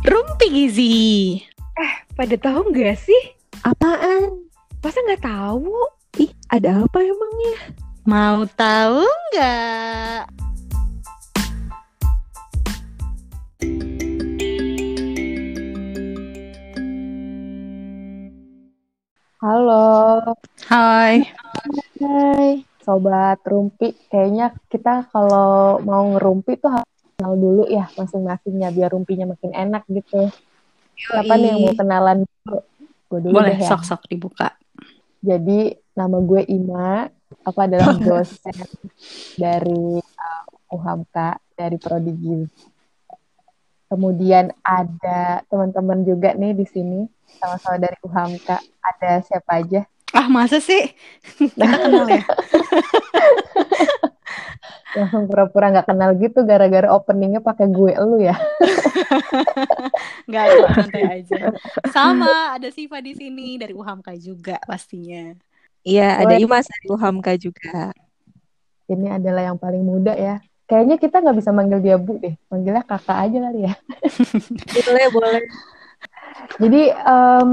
Rumpi Gizi. Eh, pada tahu nggak sih? Apaan? Masa nggak tahu? Ih, ada apa emangnya? Mau tahu nggak? Halo, Hai. hai Sobat Rumpi. Kayaknya kita kalau mau ngerumpi tuh harus kenal dulu ya masing-masingnya biar rumpinya makin enak gitu. Siapa nih yang mau kenalan dulu? Gue dulu Boleh deh ya. sok-sok dibuka. Jadi nama gue Ima. Aku adalah dosen dari uh, UHAMKA dari Prodi Gizi. Kemudian ada teman-teman juga nih di sini sama-sama dari UHAMKA. Ada siapa aja? Ah, masa sih? Kita kenal ya? langsung pura-pura nggak kenal gitu gara-gara openingnya pakai gue lu ya Nggak, santai aja. Sama, ada Siva di sini dari UHAMKA juga pastinya. Iya, ada Boleh. Imas dari Uhamka juga. ini adalah yang paling muda ya kayaknya kita nggak bisa manggil dia bu deh manggilnya kakak aja kali ya Boleh, boleh. jadi em,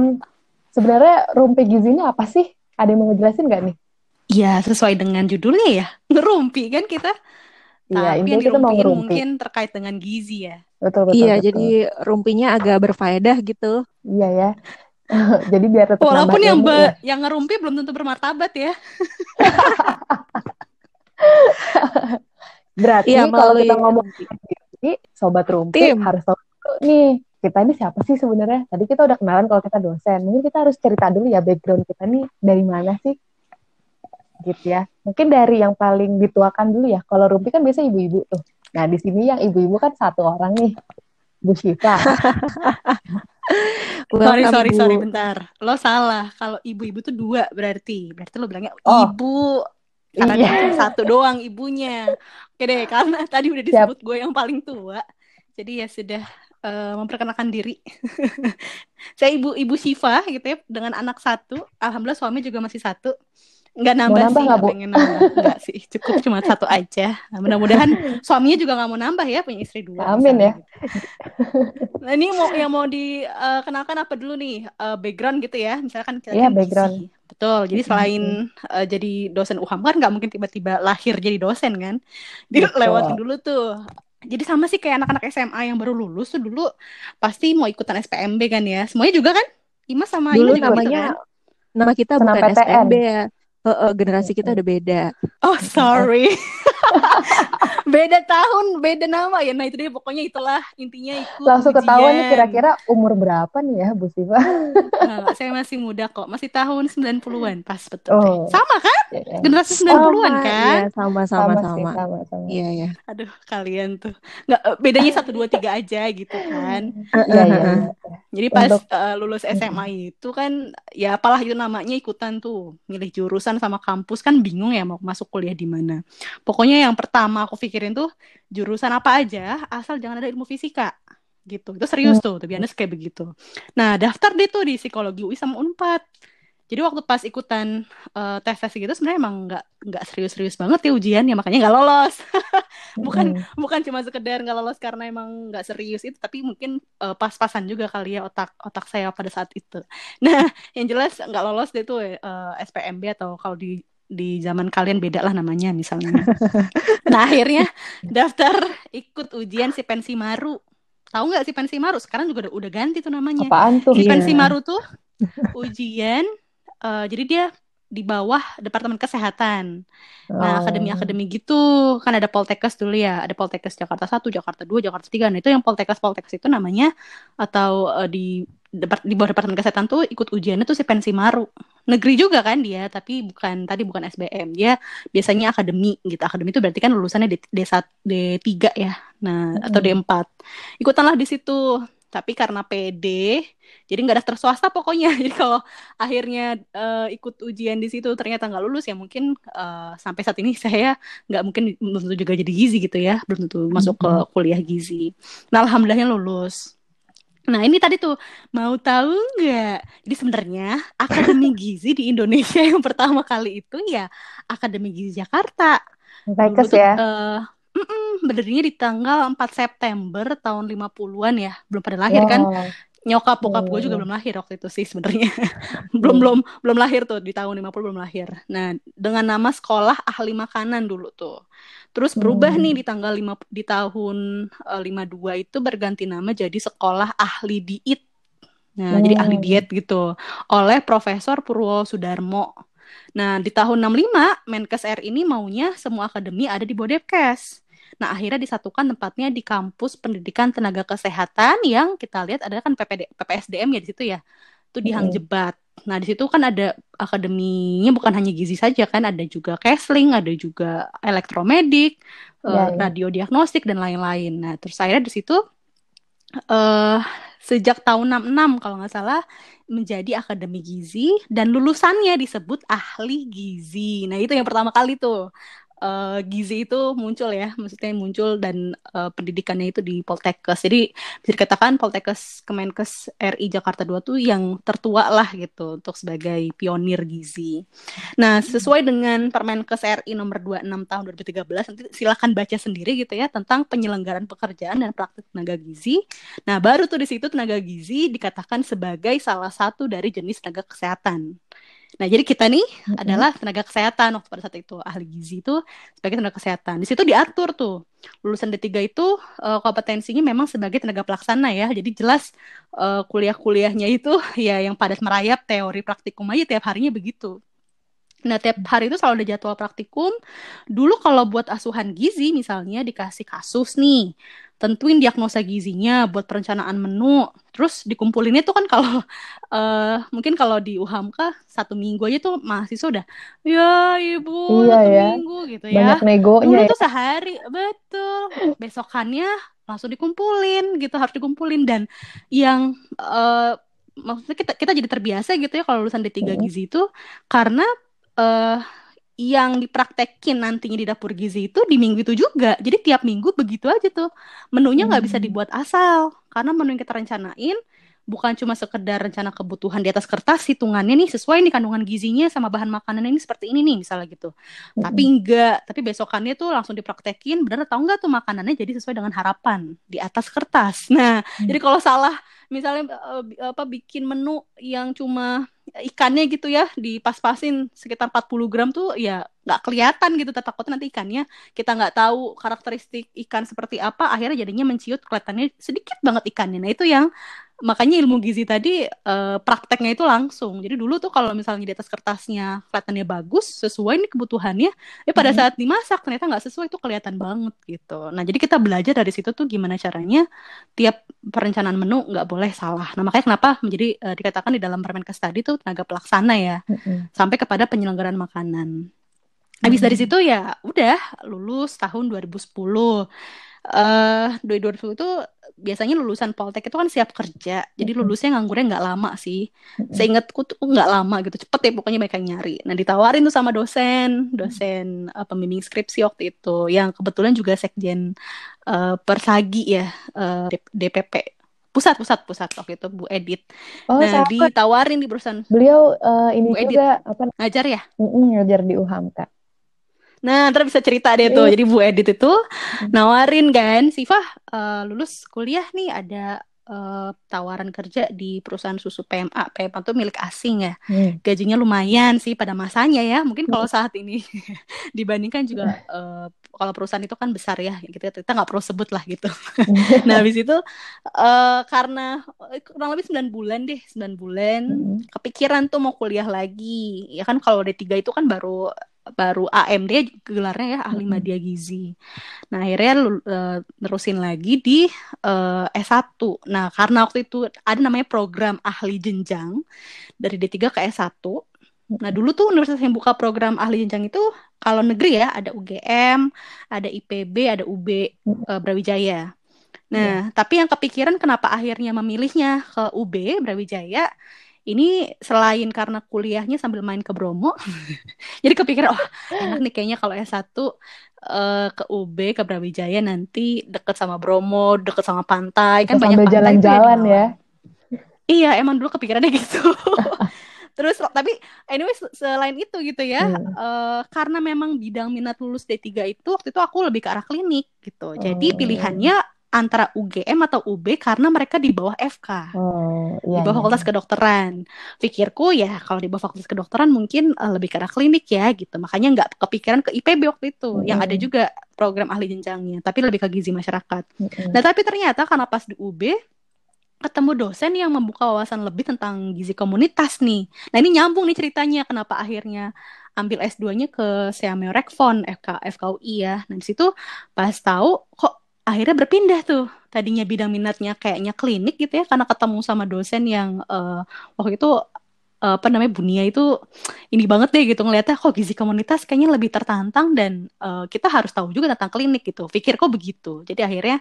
sebenarnya rumpi gizi ini apa sih ada yang mau ngejelasin nggak nih Iya, sesuai dengan judulnya ya. Ngerumpi kan kita. Iya, Tapi yang kita mau ngerumpi. mungkin terkait dengan gizi ya. betul betul Iya, betul. jadi rumpinya agak berfaedah gitu. iya ya jadi biar tetap Walaupun yang ilmu ya. yang ngerumpi belum tentu bermartabat ya. berarti Iya, kalau kita ngomong rumpi. gizi sobat rumpi Tim. harus tahu dulu nih kita ini siapa sih sebenarnya tadi kita udah kenalan kalau kita dosen mungkin kita harus cerita dulu ya background kita nih dari mana sih gitu ya mungkin dari yang paling dituakan dulu ya kalau rumpi kan biasa ibu-ibu tuh nah di sini yang ibu-ibu kan satu orang nih Bu Syifa Sorry, Welcome, sorry, Ibu. sorry, bentar. Lo salah. Kalau ibu-ibu tuh dua berarti. Berarti lo bilangnya Oh. ibu. Karena Iya. dia satu doang ibunya. Oke deh, karena tadi udah disebut gue yang paling tua. Jadi ya sudah eh, memperkenalkan diri. Saya ibu-ibu Syifa gitu ya, dengan anak satu. Alhamdulillah suami juga masih satu. Nggak nambah, nambah sih, nggak, pengen nambah. Nggak sih, cukup cuma satu aja. Nah, mudah-mudahan suaminya juga nggak mau nambah ya, punya istri dua. Amin misalnya ya. gitu. Nah ini mau yang mau dikenalkan apa dulu nih Eh, background gitu ya misalkan kita Iya, kan background. gizi. betul jadi selain eh, jadi dosen UHAM kan nggak mungkin tiba-tiba lahir jadi dosen kan dia Betul. lewatin dulu tuh jadi sama sih kayak anak-anak SMA yang baru lulus tuh dulu pasti mau ikutan SPMB kan ya semuanya juga kan Ima sama Dulu Ima juga gitu namanya kan nama kita Senam bukan PTN. SPMB ya. Heeh, generasi kita udah beda. oh sorry beda tahun beda nama ya nah itu dia pokoknya itulah intinya ikut langsung ketahuan nih kira-kira umur berapa nih ya Bu Syifa Enggak, saya masih muda kok. Masih tahun 90-an pas betul. Oh. deh. Sama kan? Ya, ya. Generasi 90-an Sama, kan? Iya, sama sama sama. sama sama Iya, iya. Aduh, kalian tuh. Enggak bedanya 1 2 3 aja gitu kan. Iya, iya, iya. Jadi pas Untuk- eh, lulus SMA itu kan ya apalah itu namanya ikutan tuh, milih jurusan sama kampus kan bingung ya mau masuk kuliah di mana. Pokoknya yang pertama aku pikirin tuh jurusan apa aja asal jangan ada ilmu fisika gitu. Itu serius tuh, tuh biasanya kayak begitu. Nah, daftar deh tuh di psikologi UI sama Unpad. Jadi waktu pas ikutan eh, tes tes gitu sebenarnya emang nggak nggak serius-serius banget ya ujian ya makanya nggak lolos. bukan Mm. bukan cuma sekedar nggak lolos karena emang nggak serius itu tapi mungkin eh, pas-pasan juga kali ya otak otak saya pada saat itu nah yang jelas nggak lolos deh tuh eh, SPMB atau kalau di di zaman kalian beda lah namanya misalnya nah akhirnya daftar ikut ujian si pensi maru tahu nggak si pensi maru sekarang juga udah, udah ganti tuh namanya apaan tuh si Iya. pensi maru tuh ujian eh, jadi dia di bawah departemen kesehatan Nah, Oh. akademi-akademi gitu kan ada Poltekkes dulu ya, ada Poltekkes Jakarta 1, Jakarta 2, Jakarta 3. Nah, itu yang Poltekkes Poltekkes itu namanya atau eh, di di bawah Departemen Kesehatan tuh ikut ujiannya tuh si pensi maru. Negeri juga kan dia, tapi bukan tadi bukan SBM. Dia biasanya akademi gitu. Akademi itu berarti kan lulusannya D, D1, D3 ya. Nah, atau Mm-mm. D4. Ikutanlah di situ. Tapi karena PD, jadi nggak daftar swasta pokoknya. Jadi kalau akhirnya eh, ikut ujian di situ ternyata nggak lulus ya mungkin eh, sampai saat ini saya nggak mungkin belum tentu juga jadi gizi gitu ya belum tentu masuk ke kuliah gizi nah alhamdulillahnya lulus nah ini tadi tuh mau tahu nggak jadi sebenarnya akademi gizi di Indonesia yang pertama kali itu ya akademi gizi Jakarta tuh, ya eh, mm-mm, berdirinya di tanggal 4 September tahun 50-an ya. Belum pada lahir kan? Nyokap bokap gue Iya, juga iya. belum lahir waktu itu sih sebenarnya. belum Hmm. belum belum lahir tuh di tahun 50 belum lahir. Nah, dengan nama sekolah ahli makanan dulu tuh. Terus berubah Hmm. nih di tanggal 5 di tahun eh, 52 itu berganti nama jadi sekolah ahli diet. Nah, jadi ahli Hmm. diet gitu oleh Profesor Purwo Sudarmo. Nah, di tahun 65 Menkes RI ini maunya semua akademi ada di Bodebkes. Nah, akhirnya disatukan tempatnya di kampus pendidikan tenaga kesehatan yang kita lihat ada kan PPD, PPSDM ya di situ ya. Itu di Hang. Jebat. Nah, di situ kan ada akademinya bukan hanya gizi saja kan, ada juga Kesling, ada juga elektromedik, eh, Ya, ya. radiodiagnostik dan lain-lain. Nah, terus akhirnya di situ eh sejak tahun 66 kalau nggak salah menjadi akademi gizi dan lulusannya disebut ahli gizi. Nah, itu yang pertama kali tuh eh, gizi itu muncul ya, maksudnya muncul dan eh, pendidikannya itu di Poltekkes. Jadi bisa dikatakan Poltekkes Kemenkes RI Jakarta 2 tuh yang tertua lah gitu untuk sebagai pionir gizi. Nah, sesuai dengan Permenkes RI nomor 26 tahun 2013, nanti silakan baca sendiri gitu ya tentang penyelenggaraan pekerjaan dan praktik tenaga gizi. Nah, baru tuh di situ tenaga gizi dikatakan sebagai salah satu dari jenis tenaga kesehatan. Nah, jadi kita nih Mm-mm. adalah tenaga kesehatan waktu pada saat itu ahli gizi itu sebagai tenaga kesehatan. Di situ diatur tuh lulusan D3 itu eh, kompetensinya memang sebagai tenaga pelaksana ya. Jadi jelas eh, kuliah-kuliahnya itu ya yang padat merayap teori praktikum aja tiap harinya begitu. Nah, tiap hari itu selalu ada jadwal praktikum. Dulu kalau buat asuhan gizi misalnya dikasih kasus nih, tentuin diagnosa gizinya buat perencanaan menu. Terus dikumpulinnya tuh kan kalau eh mungkin kalau di UHAMKA satu minggu aja tuh mahasiswa udah ya ibu Iya satu ya. minggu gitu ya. Banyak negonya Dulu ya. tuh sehari, betul. Besokannya langsung dikumpulin gitu, harus dikumpulin dan yang eh maksudnya kita kita jadi terbiasa gitu ya kalau lulusan D3 Mm-mm. gizi itu karena eh yang dipraktekin nantinya di dapur gizi itu di minggu itu juga. Jadi tiap minggu begitu aja tuh. Menunya nggak bisa Hmm. dibuat asal karena menu yang kita rencanain bukan cuma sekedar rencana kebutuhan di atas kertas, hitungannya nih sesuai nih kandungan gizinya sama bahan makanan ini seperti ini nih misalnya gitu. Tapi Mm-mm. enggak, tapi besokannya tuh langsung dipraktekin bener atau enggak tuh makanannya jadi sesuai dengan harapan di atas kertas. Nah, Hmm. jadi kalau salah misalnya eh, apa bikin menu yang cuma ikannya gitu ya dipas-pasin sekitar 40 gram tuh ya nggak kelihatan gitu takutnya nanti ikannya kita nggak tahu karakteristik ikan seperti apa akhirnya jadinya menciut kelihatannya sedikit banget ikannya. Nah itu yang makanya ilmu gizi tadi eh, prakteknya itu langsung jadi dulu tuh kalau misalnya di atas kertasnya kelihatannya bagus sesuai nih kebutuhannya ya pada Mhm. saat dimasak ternyata nggak sesuai itu kelihatan banget gitu nah jadi kita belajar dari situ tuh gimana caranya tiap perencanaan menu nggak boleh salah nah makanya kenapa menjadi eh, dikatakan di dalam Permenkes tadi tuh tenaga pelaksana ya Mm-mm. sampai kepada penyelenggaraan makanan Habis dari Hmm. situ ya udah lulus tahun 2010. Eh 2020 itu biasanya lulusan Poltek itu kan siap kerja. Jadi lulusnya nganggurnya nggak lama sih. Seingatku tuh nggak lama gitu. Cepet ya pokoknya mereka nyari. Nah ditawarin tuh sama dosen, dosen eh, pembimbing skripsi waktu itu. Yang kebetulan juga sekjen eh, Persagi ya, eh, DPP. Pusat, pusat, pusat waktu itu Bu Edit. Oh, Nah ditawarin di perusahaan Beliau eh, ini Bu juga apa ngajar ya. mm-mm, ngajar di UHAMKA. Nah, ntar bisa cerita deh tuh. Iya. Jadi Bu Edit itu nawarin kan, Sifah eh, lulus kuliah nih ada eh, tawaran kerja di perusahaan susu PMA. PMA tuh milik asing ya. Hmm. Gajinya lumayan sih pada masanya ya. Mungkin kalau saat ini dibandingkan juga eh, kalau perusahaan itu kan besar ya. Kita kita nggak perlu sebut lah gitu. Nah, habis itu eh, karena kurang lebih 9 bulan deh, 9 bulan Mm-mm. kepikiran tuh mau kuliah lagi. Ya kan kalau D3 itu kan baru baru AMD gelarnya ya ahli media gizi. Nah, akhirnya eh, nerusin lagi di eh, S1. Nah, karena waktu itu ada namanya program ahli jenjang dari D3 ke S1. Nah, dulu tuh universitas yang buka program ahli jenjang itu kalau negeri ya ada UGM, ada IPB, ada UB eh, Brawijaya. Nah, tapi yang kepikiran kenapa akhirnya memilihnya ke UB Brawijaya ini selain karena kuliahnya sambil main ke Bromo, jadi kepikiran oh enak nih kayaknya kalau S1 eh, ke UB ke Brawijaya nanti deket sama Bromo, deket sama pantai kan banyak sambil tuh ya jalan-jalan ya. Iya, emang dulu kepikirannya gitu. Terus tapi anyway se- selain itu gitu ya, Hmm. eh, karena memang bidang minat lulus D3 itu waktu itu aku lebih ke arah klinik gitu. Jadi Oh. pilihannya antara UGM atau UB karena mereka di bawah FK. Oh, di iya. bawah iya. fakultas kedokteran. Pikirku ya kalau di bawah fakultas kedokteran mungkin eh, lebih ke arah klinik ya gitu. Makanya nggak kepikiran ke IPB waktu itu. Yang ada juga program ahli jenjangnya, tapi lebih ke gizi masyarakat. Mm-mm. Nah tapi ternyata karena pas di UB ketemu dosen yang membuka wawasan lebih tentang gizi komunitas nih. Nah ini nyambung nih ceritanya kenapa akhirnya ambil S2-nya ke Seameo Rekfon FK FKUI ya. Nah di situ pas tahu kok akhirnya berpindah tuh. Tadinya bidang minatnya kayaknya klinik gitu ya karena ketemu sama dosen yang eh, waktu itu eh, apa namanya Bunia itu ini banget deh gitu ngelihatnya kok gizi komunitas kayaknya lebih tertantang dan eh, kita harus tahu juga tentang klinik gitu. Pikir kok begitu. Jadi akhirnya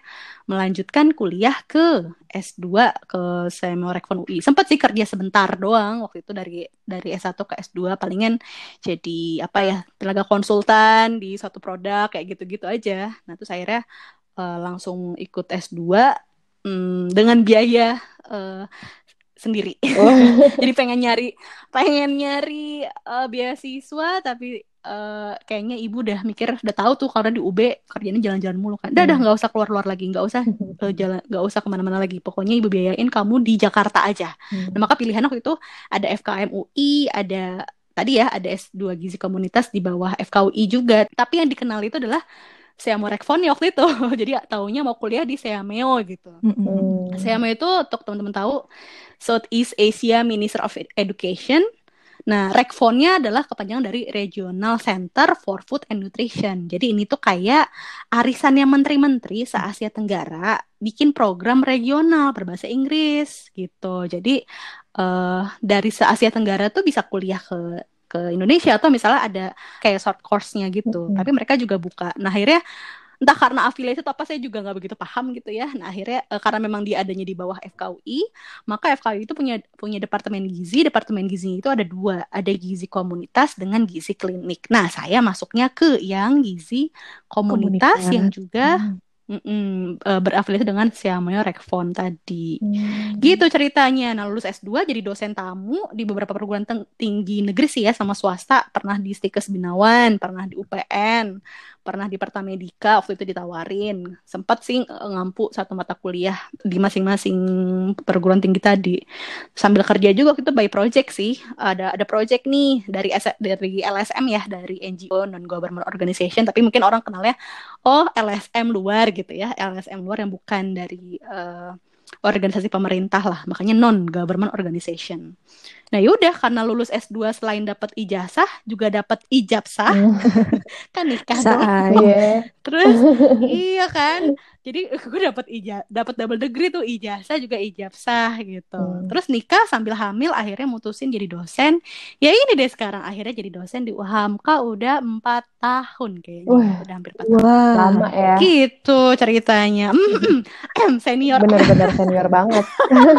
melanjutkan kuliah ke S2 ke Samuel Rekfon UI. Sempat sih kerja sebentar doang waktu itu dari dari S1 ke S2 palingan jadi apa ya tenaga konsultan di suatu produk kayak gitu-gitu aja. Nah terus akhirnya eh, langsung ikut S2 hmm, dengan biaya eh, sendiri. Oh. Jadi pengen nyari pengen nyari eh, beasiswa tapi eh, kayaknya ibu udah mikir udah tahu tuh karena di UB kerjanya jalan-jalan mulu kan. Udah Hmm. dah nggak usah keluar-luar lagi, nggak usah eh, jalan nggak usah ke mana-mana lagi. Pokoknya ibu biayain kamu di Jakarta aja. Hmm. Nah, maka pilihan waktu itu ada FKM UI, ada tadi ya ada S2 Gizi Komunitas di bawah FKUI juga. Tapi yang dikenal itu adalah Seamo Rekfon waktu itu. Jadi taunya mau kuliah di Seameo gitu. Mm-mm. Hmm. Seameo itu untuk teman-teman tahu Southeast Asia Minister of Education. Nah, Rekfonnya adalah kepanjangan dari Regional Center for Food and Nutrition. Jadi ini tuh kayak arisannya menteri-menteri se-Asia Tenggara bikin program regional berbahasa Inggris gitu. Jadi eh dari se-Asia Tenggara tuh bisa kuliah ke ke Indonesia atau misalnya ada kayak short course-nya gitu. Mm-mm. Tapi mereka juga buka. Nah, akhirnya entah karena afiliasi atau apa saya juga nggak begitu paham gitu ya. Nah akhirnya eh, karena memang dia adanya di bawah FKUI, maka FKUI itu punya punya departemen gizi. Departemen gizi itu ada dua, ada gizi komunitas dengan gizi klinik. Nah saya masuknya ke yang gizi komunitas, Komunitas. yang juga Hmm. Mm-mm, eh, berafiliasi dengan Siamoyo Rekfon tadi. Hmm. Gitu ceritanya. Nah, lulus S2 jadi dosen tamu di beberapa perguruan tinggi negeri sih ya sama swasta. Pernah di Stikes Binawan, pernah di UPN, pernah di Pertamedika waktu itu ditawarin. Sempat sih eh, ngampu satu mata kuliah di masing-masing perguruan tinggi tadi. Sambil kerja juga waktu itu by project sih. Ada ada project nih dari S- dari LSM ya, dari NGO non government organization, tapi mungkin orang kenalnya oh LSM luar gitu ya, LSM luar yang bukan dari eh, organisasi pemerintah lah, makanya non government organization. Nah yaudah karena lulus S2 selain dapat ijazah juga dapat ijabsah Hmm. kan nikah dong. Iya. Terus iya kan. Jadi gue dapat ija dapat double degree tuh ijazah juga ijabsah gitu. Hmm. Terus nikah sambil hamil akhirnya mutusin jadi dosen. Ya ini deh sekarang akhirnya jadi dosen di UHAMKA udah empat tahun kayaknya. Wah. Udah hampir empat tahun. Wah. Lama ya. Gitu ceritanya. Senior Bener-bener senior banget.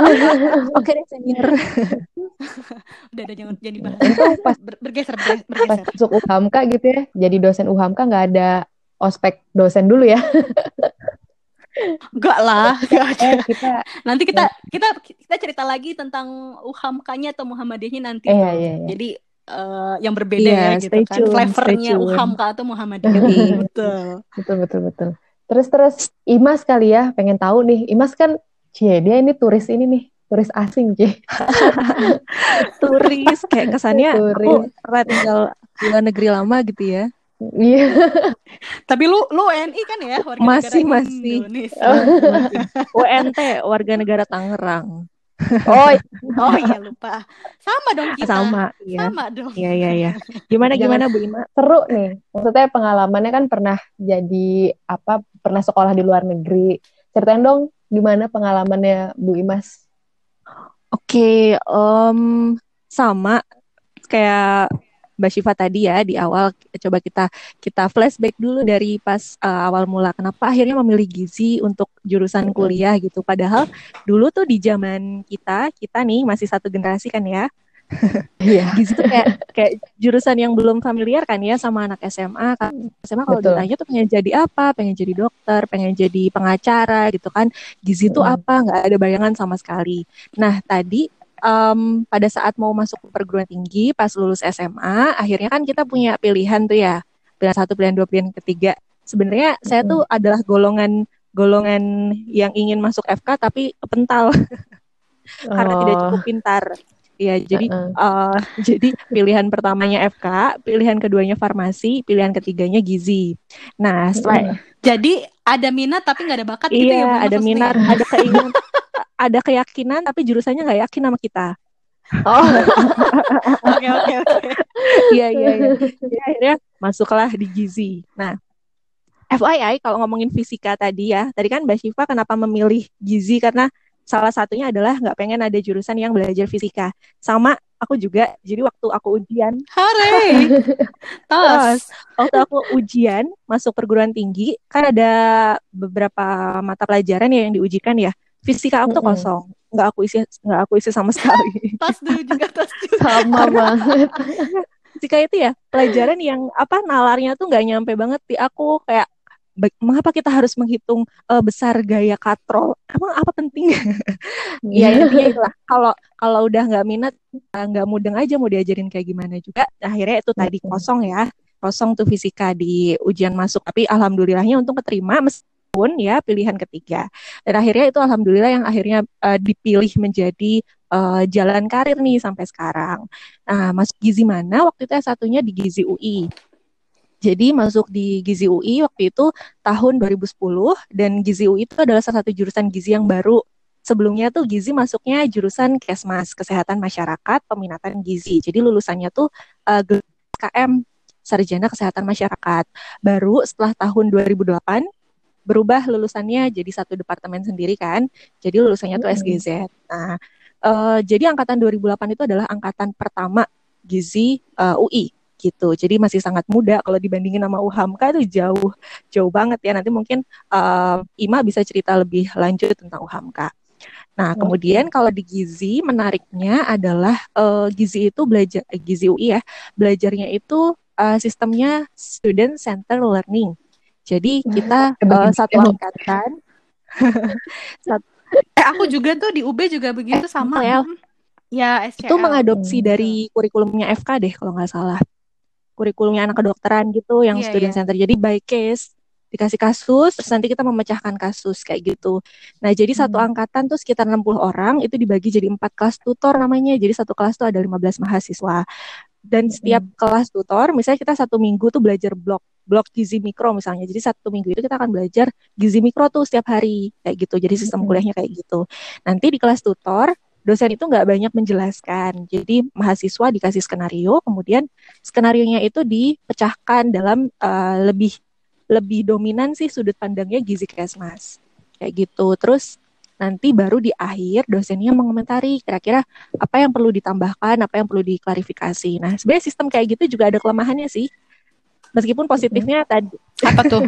Oke deh senior. udah ada jangan jangan dibahas. Untung pas Ber- bergeser bergeser. pas masuk UHAMKA gitu ya, jadi dosen UHAMKA nggak ada ospek dosen dulu ya. Enggak lah, enggak ada. Eh kita, Nanti kita kita kita cerita lagi tentang UHAMKA-nya atau Muhammadiyahnya nanti eh, iya, iya, iya. Jadi eh, yang berbeda Iya, ya gitu kan. tune, Flavornya. UHAMKA atau Muhammadiyah. Yoi. Betul. Betul, betul, betul. Terus, terus Imas kali ya, pengen tahu nih. Imas kan, cie, dia ini turis ini nih, turis asing, cie. Turis kayak kesannya aku Turis. pernah tinggal di luar negeri lama gitu ya. Iya. Tapi lu lu WNI kan ya warga Masih, negara masih. Indonesia. WNT warga negara Tangerang. Oh, Oh iya lupa. Sama dong kita. Sama, iya. Sama dong. Iya, iya, iya. Gimana Jangan- gimana Bu Ima? seru nih. Maksudnya pengalamannya kan pernah jadi apa? Pernah sekolah di luar negeri. Ceritain dong gimana pengalamannya Bu Imas. Oke, em, sama kayak Mbak Syifa tadi ya di awal coba kita kita flashback dulu dari pas eh, awal mula kenapa akhirnya memilih gizi untuk jurusan kuliah gitu. Padahal dulu tuh di zaman kita kita nih masih satu generasi kan ya. Iya. Gizi tuh kayak kayak jurusan yang belum familiar kan ya sama anak SMA. Kan SMA kalau Betul. ditanya tuh pengen jadi apa? Pengen jadi dokter, pengen jadi pengacara gitu kan. Gizi tuh apa? nggak ada bayangan sama sekali. Nah, tadi em, pada saat mau masuk ke perguruan tinggi pas lulus SMA akhirnya kan kita punya pilihan tuh ya. Pilihan satu pilihan dua pilihan ketiga. Sebenarnya saya tuh adalah golongan golongan yang ingin masuk FK tapi kepental. Karena tidak Oh. cukup pintar. Ya jadi Heeh. eh, jadi pilihan pertamanya FK pilihan keduanya farmasi pilihan ketiganya gizi. Nah setelah Jadi ada minat tapi nggak ada bakat gitu ya iya ada maksudnya? minat ya? ada keinginan ada keyakinan tapi jurusannya nggak yakin sama kita. Oh, Oke oke oke. iya iya iya. Akhirnya masuklah di gizi. Nah FYI kalau ngomongin fisika tadi ya tadi kan Mbak Syifa kenapa memilih gizi? Karena salah satunya adalah nggak pengen ada jurusan yang belajar fisika. Sama aku juga jadi waktu aku ujian. Hore. Tos. waktu aku ujian masuk perguruan tinggi kan ada beberapa mata pelajaran ya yang diujikan ya fisika aku tuh kosong. Nggak aku isi nggak aku isi sama sekali. Tos dulu juga tos juga. sama banget. fisika itu ya pelajaran yang apa nalarnya tuh nggak nyampe banget di aku. Kayak "Ba- mengapa kita harus menghitung eh, besar gaya katrol? Emang apa penting ya intinya itulah. Kalau kalau udah nggak minat eh, nggak mudeng aja mau diajarin kayak gimana juga. Akhirnya itu tadi kosong ya. Kosong tuh fisika di ujian masuk. Tapi alhamdulillahnya untung keterima meskipun ya pilihan ketiga dan akhirnya itu alhamdulillah yang akhirnya eh, dipilih menjadi eh, jalan karir nih sampai sekarang nah masuk gizi mana waktu itu satunya di gizi UI jadi masuk di Gizi UI waktu itu tahun 2010 dan Gizi UI itu adalah salah satu jurusan gizi yang baru. Sebelumnya tuh Gizi masuknya jurusan Kesmas, Kesehatan Masyarakat, Peminatan Gizi. Jadi lulusannya tuh eh, gelar KM Sarjana Kesehatan Masyarakat. Baru setelah tahun 2008 berubah lulusannya jadi satu departemen sendiri kan. Jadi lulusannya tuh Mm-mm. SGZ. Nah, eh, jadi angkatan 2008 itu adalah angkatan pertama Gizi eh, UI gitu. Jadi masih sangat muda kalau dibandingin sama UHAMKA itu jauh jauh banget ya. Nanti mungkin eh, Ima bisa cerita lebih lanjut tentang UHAMKA. Nah, kemudian kalau di Gizi menariknya adalah eh, Gizi itu belajar eh, Gizi UI ya, belajarnya itu eh, sistemnya student center learning. Jadi kita eh, Kebetulan. satu angkatan Eh aku juga tuh di UB juga begitu sama. ya. Ya SCL. itu mengadopsi Hmm. dari kurikulumnya FK deh kalau nggak salah. Kurikulumnya anak kedokteran gitu yang Iya, student iya. center. Jadi by case dikasih kasus terus nanti kita memecahkan kasus kayak gitu. Nah, jadi satu Hmm. angkatan tuh sekitar 60 orang itu dibagi jadi empat kelas tutor namanya. Jadi satu kelas tuh ada 15 mahasiswa. Dan setiap kelas tutor, misalnya kita satu minggu tuh belajar blok blok gizi mikro misalnya. Jadi satu minggu itu kita akan belajar gizi mikro tuh setiap hari kayak gitu. Jadi sistem Mm-mm. kuliahnya kayak gitu. Nanti di kelas tutor dosen itu nggak banyak menjelaskan. Jadi mahasiswa dikasih skenario, kemudian skenarionya itu dipecahkan dalam eh, lebih lebih dominan sih sudut pandangnya gizi kesmas kayak gitu. Terus nanti baru di akhir dosennya mengomentari kira-kira apa yang perlu ditambahkan, apa yang perlu diklarifikasi. Nah sebenarnya sistem kayak gitu juga ada kelemahannya sih. Meskipun positifnya tadi Apa tuh?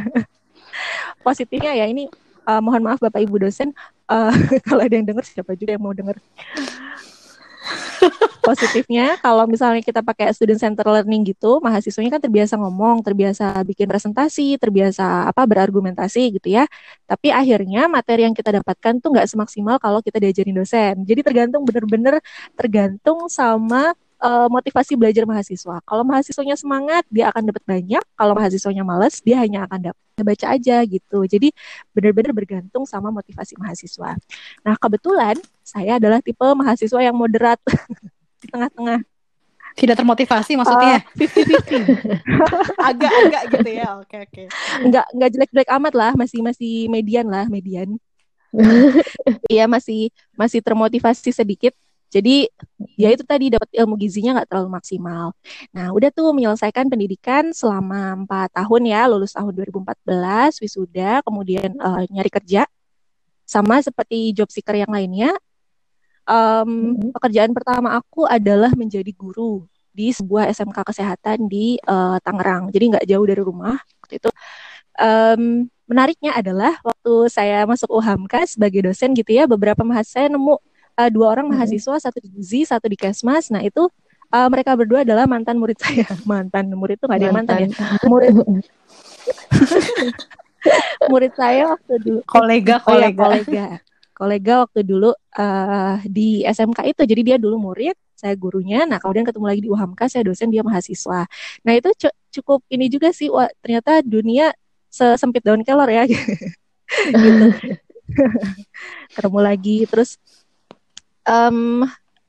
positifnya ya ini eh, mohon maaf Bapak Ibu dosen eh, kalau ada yang dengar siapa juga yang mau dengar. Positifnya kalau misalnya kita pakai student center learning gitu, mahasiswanya kan terbiasa ngomong, terbiasa bikin presentasi, terbiasa apa berargumentasi gitu ya. Tapi akhirnya materi yang kita dapatkan tuh nggak semaksimal kalau kita diajarin dosen. Jadi tergantung bener-bener tergantung sama eh, motivasi belajar mahasiswa. Kalau mahasiswanya semangat, dia akan dapat banyak. Kalau mahasiswanya males, dia hanya akan dapat baca aja gitu. Jadi benar-benar bergantung sama motivasi mahasiswa. Nah, kebetulan saya adalah tipe mahasiswa yang moderat di tengah-tengah. Tidak termotivasi maksudnya? 50-50. Agak-agak gitu ya. Oke oke. Nggak nggak jelek-jelek amat lah, masih masih median lah, median. Iya, masih masih termotivasi sedikit. Jadi ya itu tadi dapat ilmu gizinya nggak terlalu maksimal. Nah, udah tuh menyelesaikan pendidikan selama empat tahun ya, lulus tahun 2014, wisuda, kemudian eh, nyari kerja. Sama seperti job seeker yang lainnya, Mhm. pekerjaan pertama aku adalah menjadi guru di sebuah SMK kesehatan di eh, Tangerang. Jadi nggak jauh dari rumah waktu itu. Em, menariknya adalah waktu saya masuk UHAMKA sebagai dosen gitu ya, beberapa mahasiswa saya nemu eh, dua orang mahasiswa, satu di Gizi, satu di Kesmas. Nah itu eh, mereka berdua adalah mantan murid saya. Mantan murid itu nggak ada yang mantan ya. Murid murid saya waktu dulu Kolega Oh ya, kolega. kolega. kolega waktu dulu uh, di SMK itu. Jadi dia dulu murid, saya gurunya. Nah, kemudian ketemu lagi di UHAMKA, saya dosen, dia mahasiswa. Nah, itu cukup ini juga sih, wah, ternyata dunia sesempit daun kelor ya. gitu. ketemu lagi, terus um,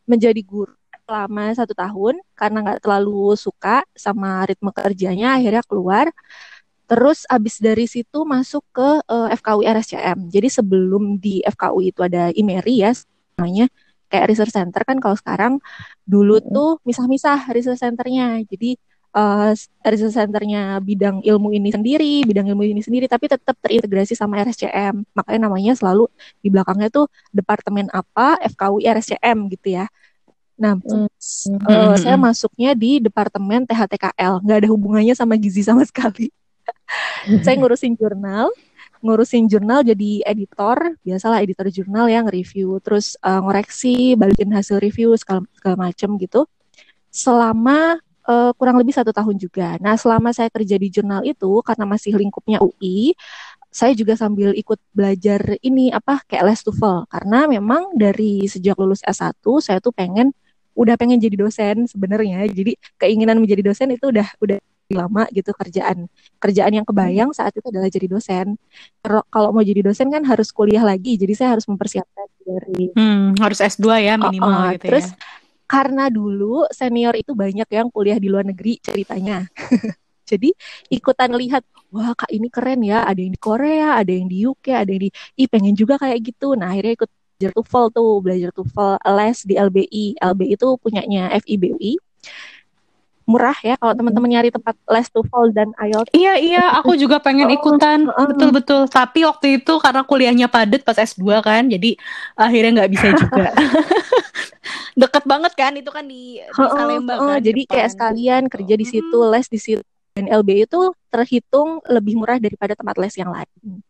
menjadi guru selama satu tahun karena nggak terlalu suka sama ritme kerjanya, akhirnya keluar. Terus abis dari situ masuk ke uh, FKUI RSCM. Jadi sebelum di FKUI itu ada IMERI ya namanya kayak research center kan kalau sekarang dulu tuh misah-misah research centernya. Jadi uh, research centernya bidang ilmu ini sendiri, bidang ilmu ini sendiri, tapi tetap terintegrasi sama RSCM. Makanya namanya selalu di belakangnya tuh departemen apa FKUI RSCM gitu ya. Nah, mm. uh, saya masuknya di departemen THTKL, nggak ada hubungannya sama gizi sama sekali saya ngurusin jurnal ngurusin jurnal jadi editor biasalah editor jurnal yang review terus uh, ngoreksi balikin hasil review segala, segala macem gitu selama uh, kurang lebih satu tahun juga. Nah selama saya kerja di jurnal itu karena masih lingkupnya UI saya juga sambil ikut belajar ini apa kayak les TOEFL. Karena memang dari sejak lulus S1 saya tuh pengen udah pengen jadi dosen sebenarnya. Jadi keinginan menjadi dosen itu udah udah lama gitu kerjaan. Kerjaan yang kebayang saat itu adalah jadi dosen. Kalau mau jadi dosen kan harus kuliah lagi jadi saya harus mempersiapkan dari hmm, harus S2 ya minimal uh, uh, gitu terus ya. Karena dulu senior itu banyak yang kuliah di luar negeri ceritanya. Jadi ikutan lihat wah kak ini keren ya ada yang di Korea ada yang di UK ada yang di ih pengen juga kayak gitu. Nah akhirnya ikut belajar TOEFL tuh belajar TOEFL les di LBI LBI itu punyanya FIBUI murah ya kalau teman-teman nyari tempat les TOEFL dan IELTS. Iya iya, aku juga pengen oh, ikutan. Betul betul. Tapi waktu itu karena kuliahnya padat pas S2 kan, jadi akhirnya nggak bisa juga. Deket banget kan itu kan di, di Salemba oh, oh, kan. Jadi kayak sekalian kerja di situ, les di situ. Dan LB itu terhitung lebih murah daripada tempat les yang lain.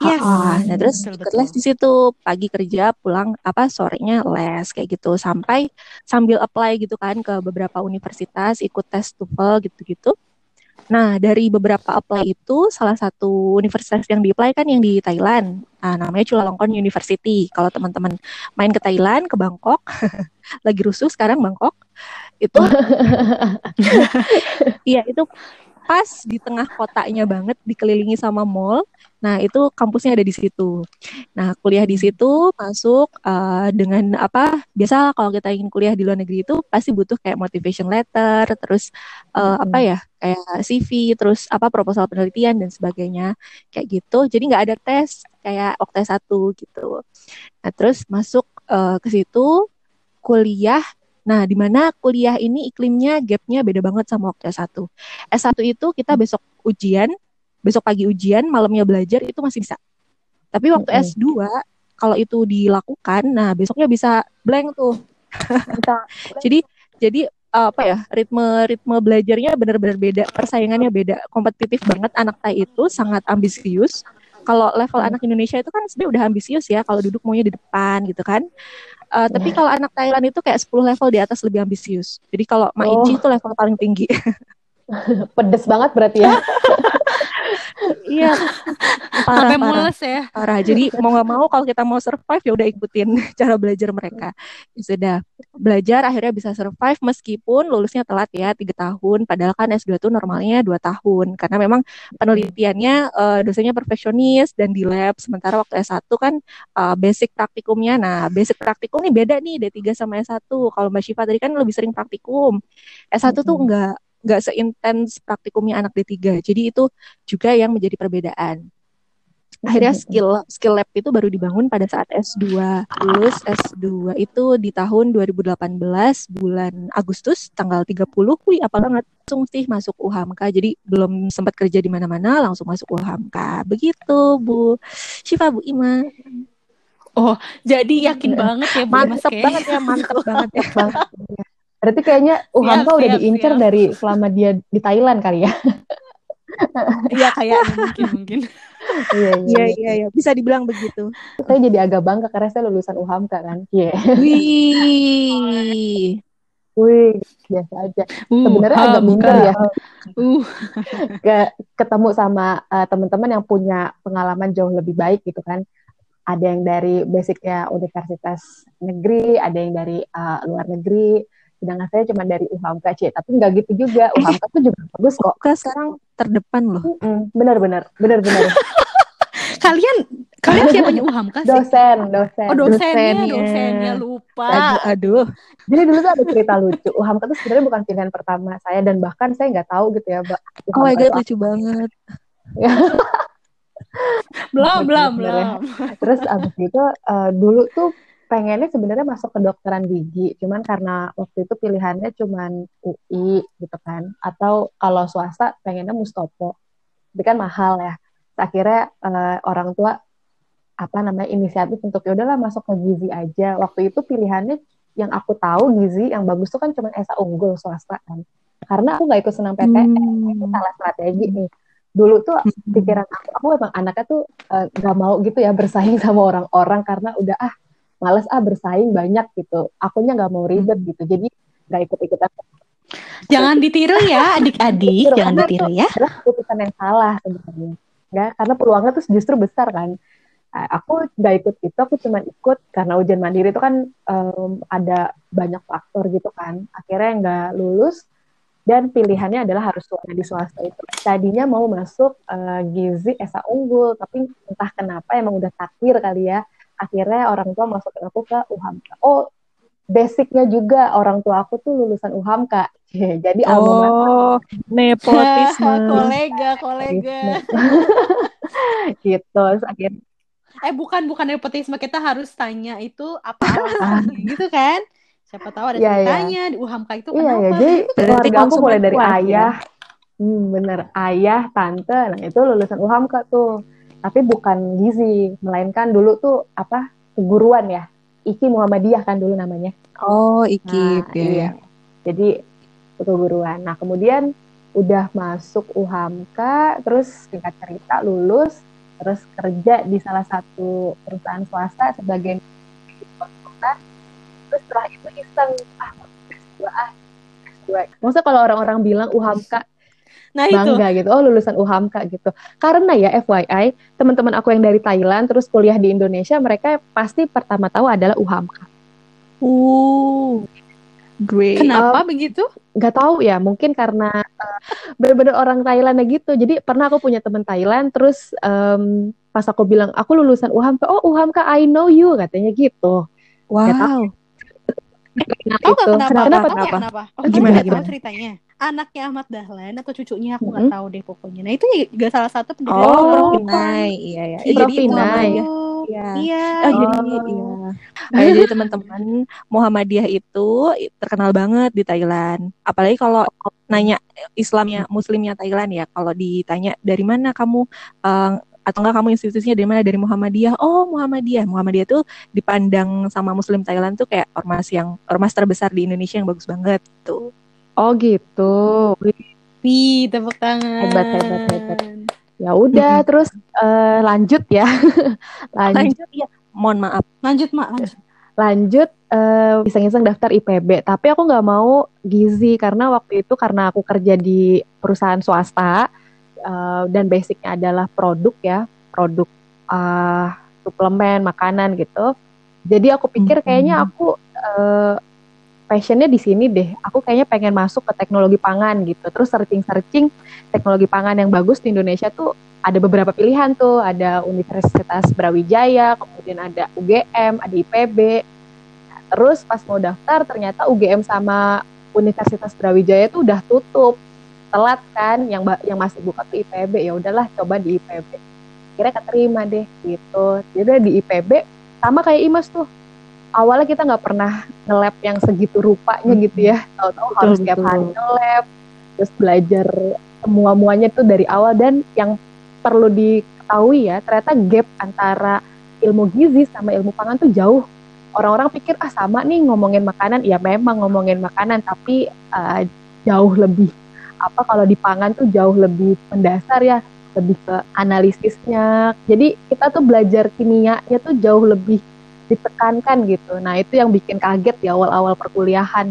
Yes. Oh, nah terus betul, ikut les di situ pagi kerja pulang apa sorenya les kayak gitu sampai sambil apply gitu kan ke beberapa universitas ikut tes TOEFL gitu-gitu. Nah dari beberapa apply itu salah satu universitas yang di apply kan yang di Thailand. Nah, namanya Chulalongkorn University. Kalau teman-teman main ke Thailand ke Bangkok lagi rusuh sekarang Bangkok itu iya itu pas di tengah kotanya banget dikelilingi sama mall. Nah, itu kampusnya ada di situ. Nah, kuliah di situ masuk uh, dengan apa? Biasa kalau kita ingin kuliah di luar negeri itu pasti butuh kayak motivation letter, terus uh, hmm. apa ya? kayak CV, terus apa proposal penelitian dan sebagainya. Kayak gitu. Jadi nggak ada tes kayak waktu satu gitu. Nah, terus masuk uh, ke situ kuliah Nah, di mana kuliah ini iklimnya gapnya beda banget sama waktu S1. S1 itu kita besok ujian, besok pagi ujian, malamnya belajar itu masih bisa. Tapi waktu -hmm. S2 kalau itu dilakukan, nah besoknya bisa blank tuh. jadi jadi apa ya ritme ritme belajarnya benar-benar beda persaingannya beda kompetitif banget anak Thai itu sangat ambisius kalau level anak Indonesia itu kan sebenarnya udah ambisius ya kalau duduk maunya di depan gitu kan Uh, tapi kalau anak Thailand itu kayak 10 level di atas lebih ambisius. Jadi kalau Ma oh. itu level paling tinggi. Pedes banget berarti ya. iya. Parah, Sampai mules ya. Parah. Jadi mau nggak mau kalau kita mau survive ya udah ikutin cara belajar mereka. Ya sudah belajar akhirnya bisa survive meskipun lulusnya telat ya tiga tahun. Padahal kan S2 tuh normalnya dua tahun karena memang penelitiannya uh, dosennya perfeksionis dan di lab. Sementara waktu S1 kan uh, basic praktikumnya. Nah basic praktikum nih beda nih D3 sama S1. Kalau Mbak Syifa tadi kan lebih sering praktikum. S1 tuh enggak nggak seintens praktikumnya anak D3. Jadi itu juga yang menjadi perbedaan. Akhirnya skill skill lab itu baru dibangun pada saat S2. Lulus S2 itu di tahun 2018 bulan Agustus tanggal 30. Wih, apa banget langsung sih masuk UHAMKA. Jadi belum sempat kerja di mana-mana langsung masuk UHAMKA. Begitu, Bu Syifa Bu Ima. Oh, jadi yakin banget ya Bu Mantep banget ya, mantep banget ya. Berarti kayaknya Uhamka udah diincer siap. dari selama dia di Thailand kali ya. Iya kayak mungkin mungkin. Iya, iya iya iya iya bisa dibilang begitu. Saya jadi agak bangga karena saya lulusan Uhamka kan. Iya. Yeah. Wih. Wih, biasa aja. Uh, Sebenarnya agak minder ya. Uh. Ke, ketemu sama uh, teman-teman yang punya pengalaman jauh lebih baik gitu kan. ada yang dari basicnya universitas negeri, ada yang dari uh, luar negeri. Sedangkan saya cuma dari UHAMKA, C. Tapi nggak gitu juga. UHAMKA tuh juga bagus kok. Kok sekarang terdepan loh. Bener-bener, bener-bener. kalian kalian siapanya UHAMKA sih? Dosen, dosen. Oh dosennya, Dosennya. dosennya lupa. Aduh, aduh. Jadi dulu tuh ada cerita lucu. UHAMKA tuh sebenarnya bukan pilihan pertama saya dan bahkan saya nggak tahu gitu ya, Mbak. Oh my god, lucu banget. Belum, belum, belum. Terus abis itu eh, dulu tuh pengennya sebenarnya masuk kedokteran gigi, cuman karena waktu itu pilihannya cuman UI gitu kan, atau kalau swasta pengennya Mustopo, tapi kan mahal ya. Terus Akhirnya eh, orang tua apa namanya inisiatif untuk ya udahlah masuk ke gizi aja. Waktu itu pilihannya yang aku tahu gizi yang bagus tuh kan cuman ESA unggul swasta kan. Karena aku nggak ikut senang PTN, itu Hmm. salah strategi nih. Dulu tuh pikiran aku, aku emang anaknya tuh eh, nggak mau gitu ya bersaing sama orang-orang karena udah ah males ah bersaing banyak gitu. Akunya nggak mau ribet gitu, jadi nggak ikut-ikutan. Jangan ditiru ya adik-adik, jangan ditiru ya. adalah keputusan yang salah sebenarnya. Nggak, karena peluangnya tuh justru besar kan. Aku nggak ikut itu, aku cuma ikut karena ujian mandiri itu kan em, ada banyak faktor gitu kan. Akhirnya nggak lulus dan pilihannya adalah harus di swasta itu. Tadinya mau masuk eh, gizi ESA unggul, tapi entah kenapa emang udah takdir kali ya. Akhirnya orang tua masukin aku ke UHAMKA. Oh, basicnya juga orang tua aku tuh lulusan UHAMKA. Jadi Oh, nepotisme. kolega, kolega. gitu. Terus akhirnya Eh bukan bukan nepotisme kita harus tanya itu apa alasannya gitu kan? Siapa tahu ada Iya, iya. ceritanya di UHAMKA itu Iya kenapa? ya, jadi Berarti keluarga aku mulai dari ya? ayah, hmm, bener ayah, tante, nah itu lulusan UHAMKA tuh, tapi bukan gizi, melainkan dulu tuh apa keguruan ya, Iki Muhammadiyah kan dulu namanya. Oh, Nah, ikip ya. iya. Jadi keguruan. Nah kemudian udah masuk UHAMKA, terus singkat cerita lulus, terus kerja di salah satu perusahaan swasta sebagai. Terus setelah itu iseng, ah S2 ah, S2. Maksudnya kalau orang-orang bilang UHAMKA Nah itu. bangga gitu, oh lulusan UHAMKA gitu. Karena ya FYI, teman-teman aku yang dari Thailand terus kuliah di Indonesia, mereka pasti pertama tahu adalah UHAMKA. Uh, great. Kenapa begitu? nggak tahu ya mungkin karena uh, bener-bener orang Thailand gitu jadi pernah aku punya teman Thailand terus em, pas aku bilang aku lulusan UHAMKA oh UHAMKA I know you katanya gitu Wow. nah Tahu itu kenapa? kenapa, Tahu nggak kenapa? kenapa? Oh, Gimana, gimana, tahu gimana? ceritanya? Anaknya Ahmad Dahlan atau cucunya aku nggak Mm-mm. tahu deh pokoknya. Nah itu juga salah satu pendiri Oh. Pinai. Iya, iya. Jadi itu Pinai. Muhammadiyah. Iya. Iya. Oh, jadi Oh. iya. Nah, jadi teman-teman Muhammadiyah itu terkenal banget di Thailand. Apalagi kalau nanya Islamnya, Muslimnya Thailand ya. Kalau ditanya dari mana kamu eh, atau enggak kamu institusinya dari mana dari Muhammadiyah? Oh, Muhammadiyah. Muhammadiyah tuh dipandang sama Muslim Thailand tuh kayak ormas yang ormas terbesar di Indonesia yang bagus banget tuh. Oh gitu Wih, tepuk tangan. Hebat, hebat, hebat. ya udah terus eh, lanjut ya lanjut Lanjut ya. Mohon maaf. Lanjut, Mak. Lanjut. lanjut eh, iseng-iseng daftar IPB tapi aku nggak mau gizi karena waktu itu karena aku kerja di perusahaan swasta eh, dan basicnya adalah produk ya produk eh, suplemen makanan gitu jadi aku pikir kayaknya aku eh, passionnya di sini deh aku kayaknya pengen masuk ke teknologi pangan gitu terus searching-searching teknologi pangan yang bagus di Indonesia tuh ada beberapa pilihan tuh, ada Universitas Brawijaya, kemudian ada UGM, ada IPB. Terus pas mau daftar ternyata UGM sama Universitas Brawijaya tuh udah tutup. Telat kan, yang yang masih buka tuh IPB. Ya udahlah coba di IPB. Kira keterima deh gitu. Jadi di IPB sama kayak Imas tuh. Awalnya kita nggak pernah nge-lab yang segitu rupanya gitu ya. Tahu-tahu Betul, harus tiap betul. hari nge-lab, terus belajar semua-muanya tuh dari awal. Dan yang perlu diketahui ya ternyata gap antara ilmu gizi sama ilmu pangan tuh jauh. Orang-orang pikir ah sama nih ngomongin makanan. Ya memang ngomongin makanan tapi uh, jauh lebih apa kalau di pangan tuh jauh lebih mendasar ya lebih ke analisisnya. Jadi kita tuh belajar kimianya tuh jauh lebih ditekankan gitu. Nah itu yang bikin kaget di awal-awal perkuliahan.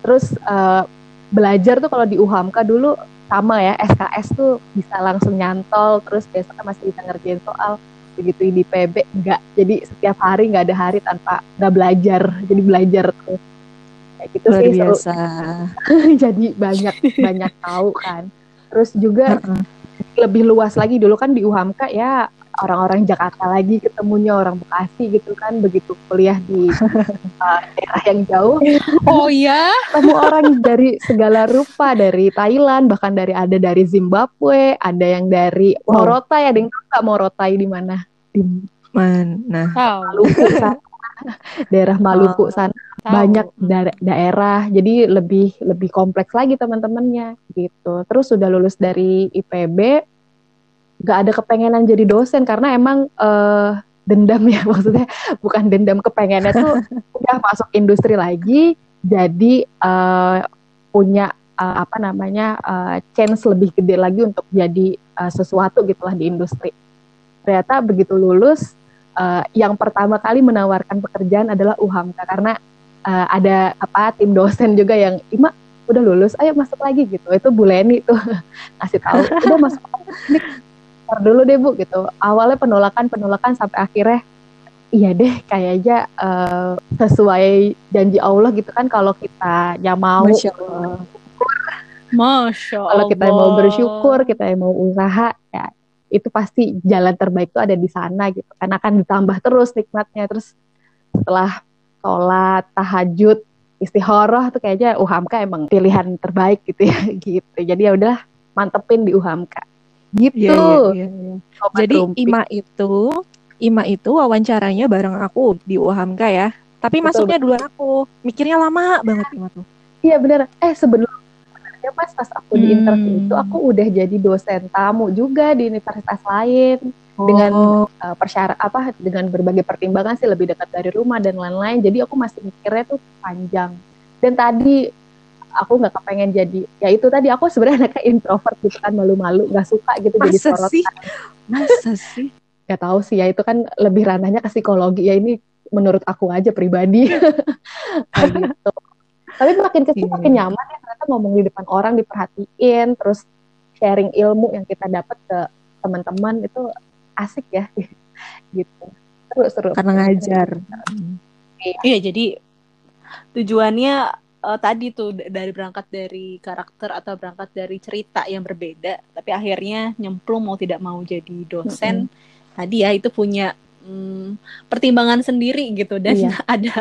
Terus uh, belajar tuh kalau di UHAMKA dulu sama ya SKS tuh bisa langsung nyantol terus besoknya masih bisa ngerjain soal gitu di PB enggak. Jadi setiap hari nggak ada hari tanpa nggak belajar jadi belajar tuh. Kayak gitu Luar sih seru. biasa. jadi banyak banyak tahu kan. Terus juga lebih luas lagi dulu kan di UHAMKA ya orang-orang Jakarta lagi ketemunya orang Bekasi gitu kan begitu kuliah di uh, daerah yang jauh. Oh iya, ketemu orang dari segala rupa dari Thailand bahkan dari ada dari Zimbabwe ada yang dari Wow. Morotai ada yang tahu nggak Morotai di mana? Di Mana? Maluku sana. Daerah Maluku sana. Tahu. banyak da- daerah. Jadi lebih lebih kompleks lagi teman-temannya gitu. Terus sudah lulus dari IPB nggak ada kepengenan jadi dosen karena emang eh, dendam ya maksudnya bukan dendam kepengennya tuh udah masuk industri lagi jadi eh, punya eh, apa namanya eh, chance lebih gede lagi untuk jadi eh, sesuatu gitulah di industri. Ternyata begitu lulus eh, yang pertama kali menawarkan pekerjaan adalah UHAMKA karena eh, ada apa tim dosen juga yang Ima udah lulus ayo masuk lagi gitu. Itu Bu Leni tuh ngasih tahu udah masuk ini ntar dulu deh Bu gitu. Awalnya penolakan penolakan sampai akhirnya iya deh kayaknya eh, sesuai janji Allah gitu kan kalau kita yang mau Masya Allah. Masya Allah. kalau kita mau bersyukur kita yang mau usaha ya itu pasti jalan terbaik itu ada di sana gitu karena akan ditambah terus nikmatnya. Terus setelah sholat tahajud istihoroh tuh kayaknya UHAMKA emang pilihan terbaik gitu ya gitu. Jadi ya udah mantepin di UHAMKA gitu iya, iya, iya. Sobat Jadi Rumpi. Ima itu, Ima itu wawancaranya bareng aku di UHAMKA ya. Tapi Betul, masuknya duluan aku. Mikirnya lama banget Ima tuh. Iya bener. Eh sebelum sebenarnya pas pas aku di Hmm. interview itu aku udah jadi dosen tamu juga di universitas lain dengan Oh, uh, persyarat apa dengan berbagai pertimbangan sih lebih dekat dari rumah dan lain-lain. Jadi aku masih mikirnya tuh panjang. Dan tadi aku nggak kepengen jadi ya itu tadi aku sebenarnya anaknya introvert gitu kan malu-malu nggak suka gitu jadi masa sorotan. sih? Masa sih? nggak tahu sih ya itu kan lebih ranahnya ke psikologi. Ya ini menurut aku aja pribadi. Kayak gitu. Tapi makin kecil Iya. makin nyaman ya ternyata ngomong di depan orang diperhatiin terus sharing ilmu yang kita dapat ke teman-teman itu asik ya. Gitu. Seru seru Karena ngajar. Iya, jadi tujuannya eh, tadi tuh dari berangkat dari karakter atau berangkat dari cerita yang berbeda, tapi akhirnya nyemplung mau tidak mau jadi dosen. Tadi ya itu punya mm, pertimbangan sendiri gitu dan Iya. ada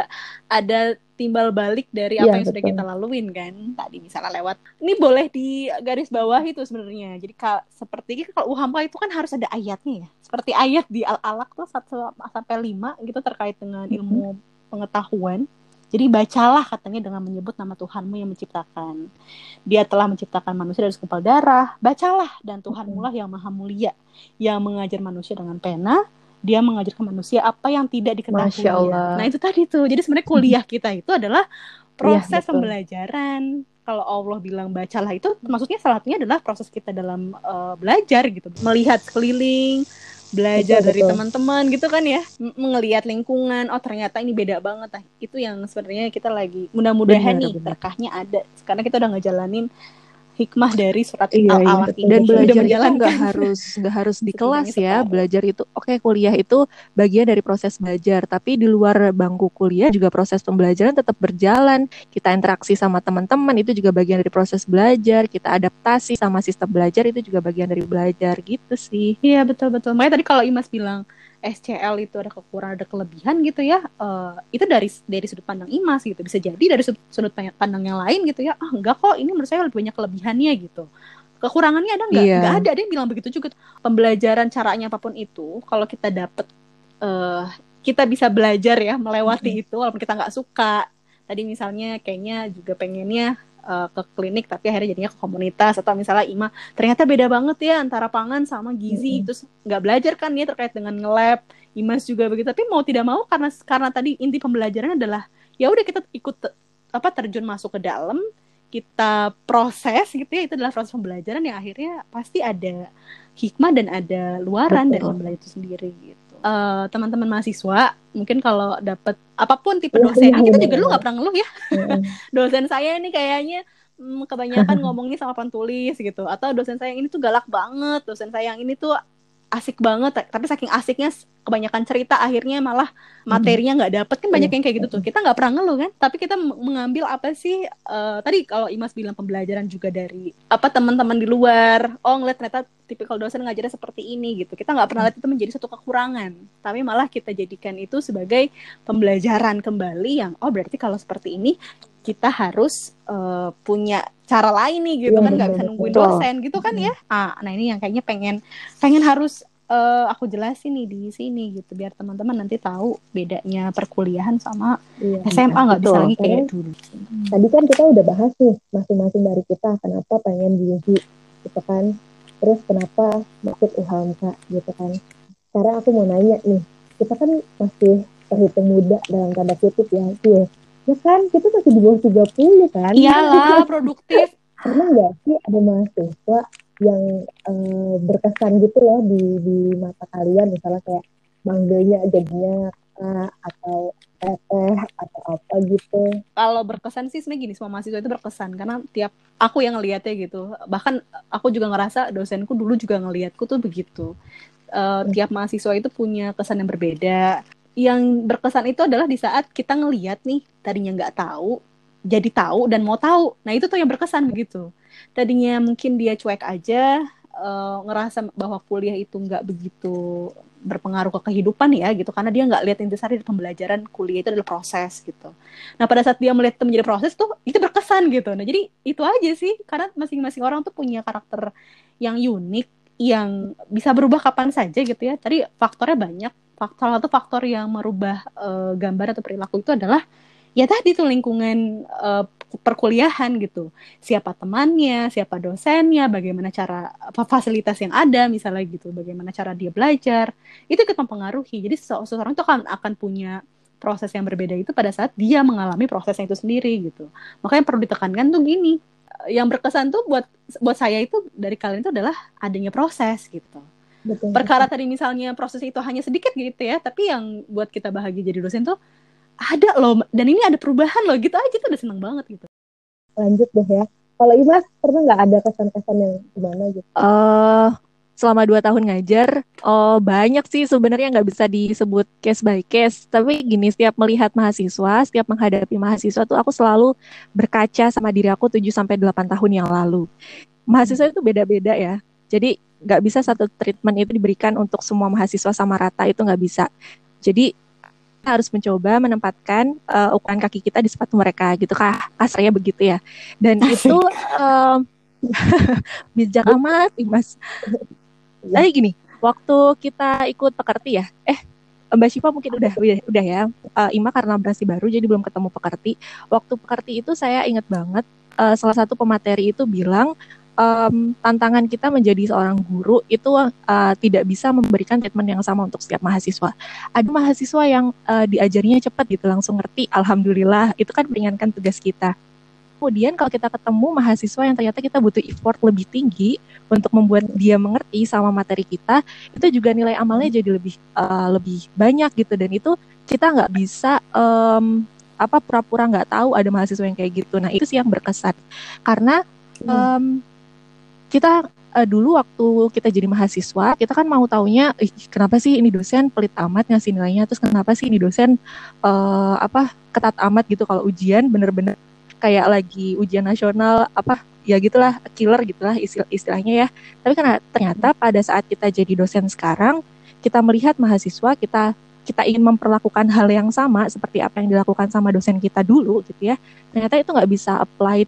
ada timbal balik dari Iya, apa yang sudah betul. kita laluin kan. Tadi misalnya lewat ini boleh di garis bawah itu sebenarnya. Jadi ka- seperti kalau UHAMKA itu kan harus ada ayatnya ya. Seperti ayat di Al-Alaq tuh 1 sampai 5 gitu terkait dengan ilmu pengetahuan. Jadi bacalah katanya dengan menyebut nama Tuhanmu yang menciptakan. Dia telah menciptakan manusia dari segumpal darah. Bacalah dan Tuhanmu lah yang maha mulia. Yang mengajar manusia dengan pena. Dia mengajarkan manusia apa yang tidak diketahui. Masya Allah. Nah itu tadi tuh. Jadi sebenarnya kuliah kita itu adalah proses Iya, betul. pembelajaran. Kalau Allah bilang bacalah itu maksudnya salah satunya adalah proses kita dalam eh, belajar gitu. Melihat sekeliling, belajar Betul, dari teman-teman gitu kan ya. M- mengelihat lingkungan oh ternyata ini beda banget. Ah itu yang sebenarnya kita lagi mudah-mudahan nih benar. berkahnya ada. Karena kita udah ngejalanin hikmah dari surat Iya, iya. al-alaq ini Dan belajar itu menjalankan. nggak harus nggak harus di kelas ya. Belajar itu oke kuliah itu bagian dari proses belajar. Tapi di luar bangku kuliah juga proses pembelajaran tetap berjalan. Kita interaksi sama teman-teman itu juga bagian dari proses belajar. Kita adaptasi sama sistem belajar itu juga bagian dari belajar gitu sih. Iya betul betul. Makanya tadi kalau Imas bilang SCL itu ada kekurangan ada kelebihan gitu ya, eh, itu dari dari sudut pandang Imas gitu. Bisa jadi dari sudut, pandang yang lain gitu ya. Ah enggak kok, ini menurut saya lebih banyak kelebihannya gitu. Kekurangannya ada nggak? Iya. Nggak ada. Ada yang bilang begitu juga. Pembelajaran caranya apa pun itu, kalau kita dapet eh kita bisa belajar ya melewati itu walaupun kita nggak suka. Tadi misalnya kayaknya juga pengennya eh, ke klinik tapi akhirnya jadinya ke komunitas. Atau misalnya Ima ternyata beda banget ya antara pangan sama gizi. Terus nggak belajar kan ya terkait dengan nge-lab. Imas juga begitu. Tapi mau tidak mau karena karena tadi inti pembelajaran adalah ya udah kita ikut te- apa terjun masuk ke dalam kita proses gitu ya. Itu adalah proses pembelajaran yang akhirnya pasti ada hikmah dan ada luaran dari Betul. pembelajaran itu sendiri gitu Eh, teman-teman mahasiswa mungkin kalau dapat apa pun tipe Iya, dosen iya, kita iya, juga lu iya. nggak pernah ngeluh ya dosen saya ini kayaknya hmm, kebanyakan ngomongnya sama papan tulis gitu atau dosen saya yang ini tuh galak banget dosen saya yang ini tuh asik banget tapi saking asiknya kebanyakan cerita akhirnya malah materinya nggak dapet. Kan banyak yang kayak gitu tuh. Kita nggak pernah ngeluh kan? Tapi kita mengambil apa sih uh, tadi kalau Imas bilang pembelajaran juga dari apa teman-teman di luar. Oh ngeliat ternyata tipikal dosen ngajarnya seperti ini gitu. Kita nggak pernah lihat itu menjadi satu kekurangan. Tapi malah kita jadikan itu sebagai pembelajaran kembali yang oh berarti kalau seperti ini kita harus uh, punya cara lain nih gitu ya, kan nggak bisa nungguin betul. dosen gitu kan ya. Ah nah ini yang kayaknya pengen pengen harus uh, aku jelasin nih di sini gitu biar teman-teman nanti tahu bedanya perkuliahan sama iya, SMA nggak bisa lagi kayak dulu. tadi kan kita udah bahas nih masing-masing dari kita kenapa pengen di gitu kan. Terus kenapa masuk UHMK gitu kan. Sekarang aku mau nanya nih kita kan masih terhitung muda dalam tanda kutip ya sih ya kan? Kita masih di bawah 30 kan? Iyalah produktif. Pernah nggak sih ada mahasiswa yang uh, berkesan gitu loh di di mata kalian? Misalnya kayak manggilnya jadinya uh, atau teteh atau apa gitu? Kalau berkesan sih sebenarnya gini semua mahasiswa itu berkesan. Karena tiap aku yang ngelihatnya gitu. Bahkan aku juga ngerasa dosenku dulu juga ngelihatku tuh begitu. Uh, tiap mahasiswa itu punya kesan yang berbeda yang berkesan itu adalah di saat kita ngeliat nih tadinya nggak tahu jadi tahu dan mau tahu. Nah itu tuh yang berkesan begitu. Tadinya mungkin dia cuek aja uh, ngerasa bahwa kuliah itu nggak begitu berpengaruh ke kehidupan ya gitu. Karena dia nggak lihat intisari dari pembelajaran kuliah itu adalah proses gitu. Nah pada saat dia melihat itu menjadi proses tuh itu berkesan gitu. Nah jadi itu aja sih. Karena masing-masing orang tuh punya karakter yang unik yang bisa berubah kapan saja gitu ya. Tadi faktornya banyak faktor satu faktor yang merubah uh, gambar atau perilaku itu adalah ya tadi tuh lingkungan uh, perkuliahan gitu. Siapa temannya siapa dosennya bagaimana cara fasilitas yang ada misalnya gitu. Bagaimana cara dia belajar. Itu ikut mempengaruhi. Jadi seseorang itu akan akan punya proses yang berbeda itu pada saat dia mengalami prosesnya itu sendiri gitu. Makanya perlu ditekankan tuh gini. Yang berkesan tuh buat buat saya itu dari kalian itu adalah adanya proses gitu Betul. Perkara tadi misalnya proses itu hanya sedikit gitu ya, tapi yang buat kita bahagia jadi dosen tuh ada loh dan ini ada perubahan loh gitu aja tuh udah seneng banget gitu. Lanjut deh ya. Kalau Imas pernah nggak ada kesan-kesan yang gimana gitu? Uh, selama dua tahun ngajar, oh banyak sih sebenarnya nggak bisa disebut case by case. Tapi gini, setiap melihat mahasiswa, setiap menghadapi mahasiswa tuh aku selalu berkaca sama diri aku 7 sampai delapan tahun yang lalu. Mahasiswa itu beda-beda ya. Jadi nggak bisa satu treatment itu diberikan untuk semua mahasiswa sama rata itu nggak bisa. Jadi kita harus mencoba menempatkan uh, ukuran kaki kita di sepatu mereka gitu kah kasarnya begitu ya. Dan itu um, bijak amat, Mas. Tapi gini, waktu kita ikut pekerti ya, eh Mbak Syifa mungkin udah udah, udah ya. Uh, Ima karena masih baru jadi belum ketemu pekerti. Waktu pekerti itu saya ingat banget uh, salah satu pemateri itu bilang um, tantangan kita menjadi seorang guru itu uh, tidak bisa memberikan treatment yang sama untuk setiap mahasiswa. Ada mahasiswa yang uh, diajarinya cepat gitu langsung ngerti, alhamdulillah itu kan meringankan tugas kita. Kemudian kalau kita ketemu mahasiswa yang ternyata kita butuh effort lebih tinggi untuk membuat dia mengerti sama materi kita, itu juga nilai amalnya jadi lebih uh, lebih banyak gitu dan itu kita nggak bisa um, apa pura-pura nggak tahu ada mahasiswa yang kayak gitu. Nah itu sih yang berkesan karena um, kita uh, dulu waktu kita jadi mahasiswa, kita kan mau taunya, Ih, kenapa sih ini dosen pelit amat ngasih nilainya, terus kenapa sih ini dosen uh, apa ketat amat gitu kalau ujian bener-bener kayak lagi ujian nasional apa ya gitulah killer gitulah istilah istilahnya ya. Tapi karena ternyata pada saat kita jadi dosen sekarang, kita melihat mahasiswa kita kita ingin memperlakukan hal yang sama seperti apa yang dilakukan sama dosen kita dulu gitu ya. Ternyata itu nggak bisa applied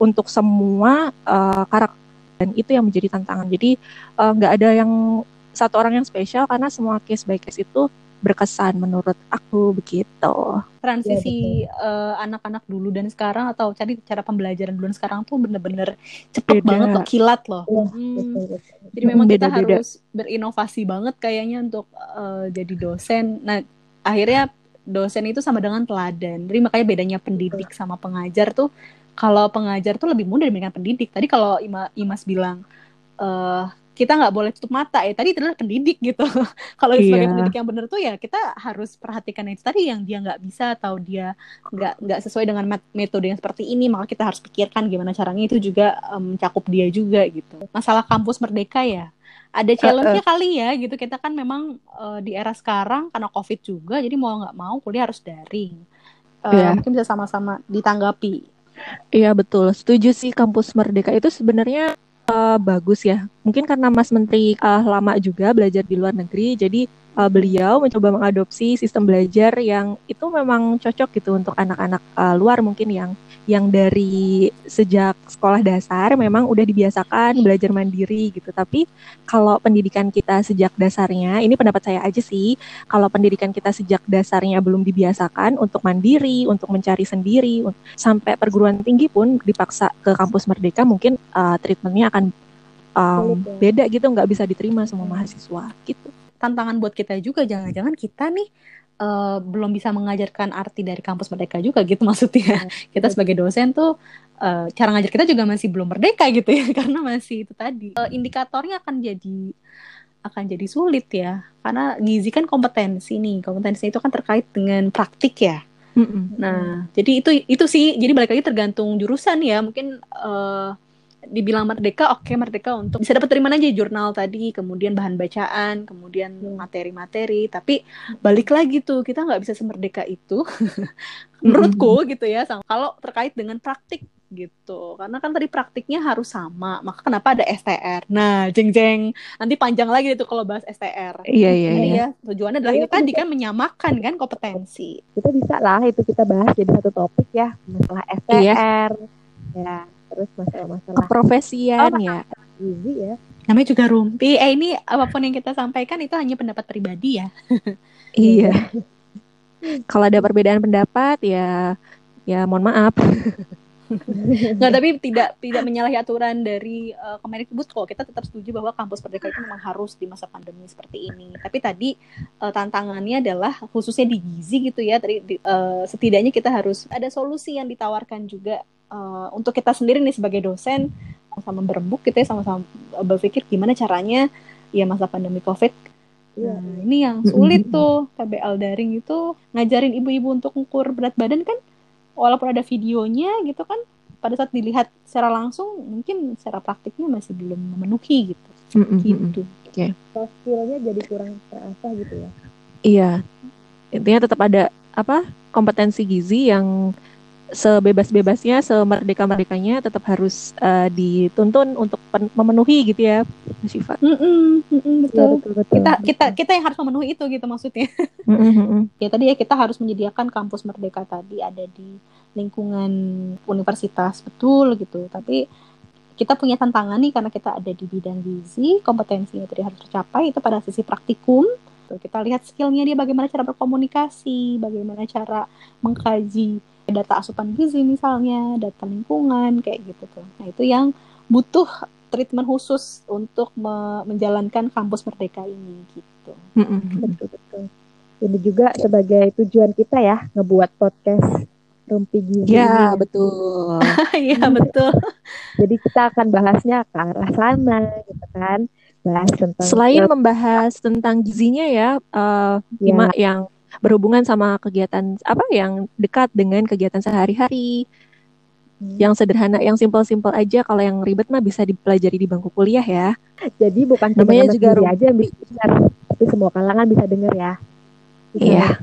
untuk semua uh, karakter dan itu yang menjadi tantangan jadi eh, nggak uh, ada yang satu orang yang spesial karena semua case by case itu berkesan menurut aku begitu transisi ya, anak-anak uh, dulu dan sekarang atau cari cara pembelajaran dulu dan sekarang tuh bener-bener cepet beda. banget loh kilat loh ya, hmm. betul, betul. jadi memang beda, kita beda. harus berinovasi banget kayaknya untuk uh, jadi dosen nah akhirnya dosen itu sama dengan teladan jadi makanya bedanya pendidik sama pengajar tuh kalau pengajar tuh lebih mudah dibandingkan pendidik. Tadi kalau Ima, Imas bilang uh, kita nggak boleh tutup mata ya tadi itu adalah pendidik gitu kalau sebagai Iya. pendidik yang benar tuh ya kita harus perhatikan itu tadi yang dia nggak bisa atau dia nggak nggak sesuai dengan met- metode yang seperti ini maka kita harus pikirkan gimana caranya itu juga em, mencakup dia juga gitu masalah kampus merdeka ya ada challenge-nya kali ya gitu kita kan memang eh, di era sekarang karena covid juga jadi mau nggak mau kuliah harus daring Eh, Iya. mungkin bisa sama-sama ditanggapi Iya betul, setuju sih kampus Merdeka itu sebenarnya eh, bagus ya. Mungkin karena Mas Menteri eh, lama juga belajar di luar negeri, jadi eh, beliau mencoba mengadopsi sistem belajar yang itu memang cocok gitu untuk anak-anak eh, luar mungkin yang yang dari sejak sekolah dasar memang udah dibiasakan belajar mandiri gitu. Tapi kalau pendidikan kita sejak dasarnya, ini pendapat saya aja sih, kalau pendidikan kita sejak dasarnya belum dibiasakan untuk mandiri, untuk mencari sendiri, sampai perguruan tinggi pun dipaksa ke kampus Merdeka, mungkin uh, treatmentnya akan um, beda gitu, nggak bisa diterima semua mahasiswa gitu. Tantangan buat kita juga. Jangan-jangan kita nih eh, belum bisa mengajarkan arti dari kampus merdeka juga gitu maksudnya. Kita sebagai dosen tuh eh, cara ngajar kita juga masih belum merdeka gitu ya karena masih itu tadi. Eh, indikatornya akan jadi akan jadi sulit ya. Karena gizi kan kompetensi nih. Kompetensi itu kan terkait dengan praktik ya. Mm-mm. Nah, jadi itu itu sih, jadi balik lagi tergantung jurusan ya. Mungkin eh, dibilang merdeka, oke merdeka untuk bisa dapat dari mana aja jurnal tadi, kemudian bahan bacaan, kemudian Hmm. materi-materi. Tapi balik lagi tuh, kita nggak bisa semerdeka itu, menurutku gitu ya. Kalau terkait dengan praktik gitu, karena kan tadi praktiknya harus sama. Maka kenapa ada STR? Nah, jeng-jeng, nanti panjang lagi itu kalau bahas STR. Iya iya iya. ya tujuannya adalah Iya, itu tadi kan menyamakan kan kompetensi. kita bisa lah itu kita bahas jadi satu topik ya masalah STR ya terus masalah-masalah Keprofesian Oh, ya. gizi ya namanya juga rumpi. Eh ini apa pun yang kita sampaikan itu hanya pendapat pribadi ya. Iya. Kalau ada perbedaan pendapat ya ya mohon maaf. Nggak, tapi tidak tidak menyalahi aturan dari uh, Kemendikbud kok. Kita tetap setuju bahwa kampus merdeka itu memang harus di masa pandemi seperti ini. Tapi tadi uh, tantangannya adalah khususnya di gizi gitu ya. Tadi di- uh, setidaknya kita harus ada solusi yang ditawarkan juga uh, untuk kita sendiri nih sebagai dosen sama berembuk kita ya sama-sama berpikir gimana caranya ya masa pandemi Covid Iya. Nah, ini yang sulit tuh PBL daring itu ngajarin ibu-ibu untuk ngukur berat badan kan walaupun ada videonya gitu kan pada saat dilihat secara langsung mungkin secara praktiknya masih belum memenuhi gitu Mm-mm, mm-mm. gitu soft skillnya jadi kurang terasa gitu ya Iya. Intinya tetap ada apa? kompetensi gizi yang sebebas-bebasnya, semerdeka-merdekanya tetap harus eh, dituntun untuk memenuhi gitu ya, Mas Syifa. Mm-mm, mm-mm, Iya, betul. betul betul. Kita kita kita yang harus memenuhi itu gitu maksudnya. Ya tadi ya kita harus menyediakan kampus merdeka tadi ada di lingkungan universitas betul gitu. Tapi kita punya tantangan nih karena kita ada di bidang gizi kompetensinya tadi harus tercapai itu pada sisi praktikum Tuh, kita lihat skillnya dia bagaimana cara berkomunikasi bagaimana cara mengkaji data asupan gizi misalnya data lingkungan kayak gitu tuh. Nah itu yang butuh treatment khusus untuk me- menjalankan kampus merdeka ini gitu. Betul betul. Ini juga sebagai tujuan kita ya ngebuat podcast rumpi gizi Ya, betul. Iya betul. jadi kita akan bahasnya ke arah sana gitu kan bahas tentang Selain membahas tentang gizinya ya, eh Ya. Ima yang berhubungan sama kegiatan apa yang dekat dengan kegiatan sehari-hari, Hmm. yang sederhana, yang simpel-simpel aja. Kalau yang ribet mah bisa dipelajari di bangku kuliah ya. jadi bukan cuma Namanya juga aja yang bisa tapi semua kalangan bisa dengar ya Iya.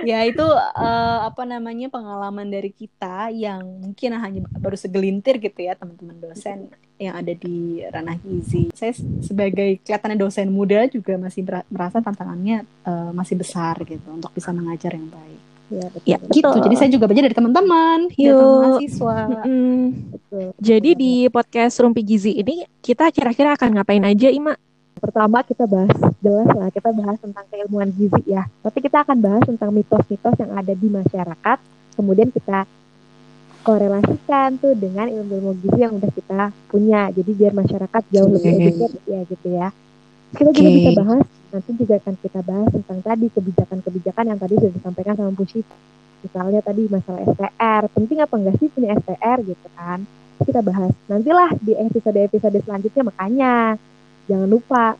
Ya itu eh, apa namanya pengalaman dari kita yang mungkin hanya baru segelintir gitu ya teman-teman dosen yang ada di ranah gizi. Saya sebagai kelihatannya dosen muda juga masih merasa tantangannya eh, masih besar gitu untuk bisa mengajar yang baik. ya betul, Ya, Gitu. betul. Jadi saya juga belajar dari teman-teman, dari mahasiswa. Mm. betul. Jadi di podcast Rumpi Gizi ini kita kira-kira akan ngapain aja, Ima? Pertama kita bahas jelas lah kita bahas tentang keilmuan gizi ya. Tapi kita akan bahas tentang mitos-mitos yang ada di masyarakat. Kemudian kita korelasikan tuh dengan ilmu-ilmu gizi yang udah kita punya. Jadi biar masyarakat jauh lebih Oke. educated ya gitu ya. Kita juga Oke. bisa bahas nanti juga akan kita bahas tentang tadi kebijakan-kebijakan yang tadi sudah disampaikan sama Bu misalnya tadi masalah STR penting apa enggak sih punya STR gitu kan? Kita bahas nantilah di episode-episode selanjutnya makanya jangan lupa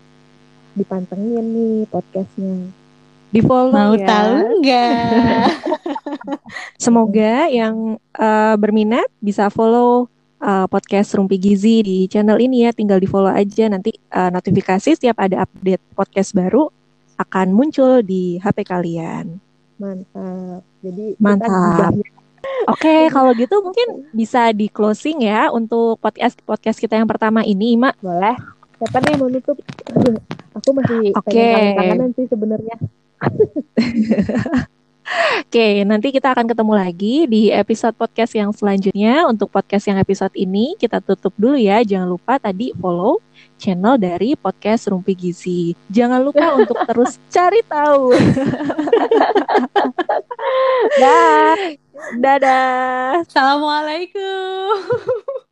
dipantengin nih podcastnya. Di follow Mau ya. tahu nggak? Semoga yang eh, berminat bisa follow eh, podcast Rumpi Gizi di channel ini ya. Tinggal di follow aja nanti eh, notifikasi setiap ada update podcast baru akan muncul di HP kalian. Mantap. Jadi Mantap. Oke, kalau gitu mungkin bisa di closing ya untuk podcast podcast kita yang pertama ini, Mak. boleh. Siapa nih mau nutup? Aku masih Oke. pengen kangen-kangenan sih sebenarnya. Oke, nanti kita akan ketemu lagi di episode podcast yang selanjutnya. Untuk podcast yang episode ini kita tutup dulu ya. Jangan lupa tadi follow channel dari podcast Rumpi Gizi. Jangan lupa untuk terus cari tahu. Dah. Dadah. Assalamualaikum.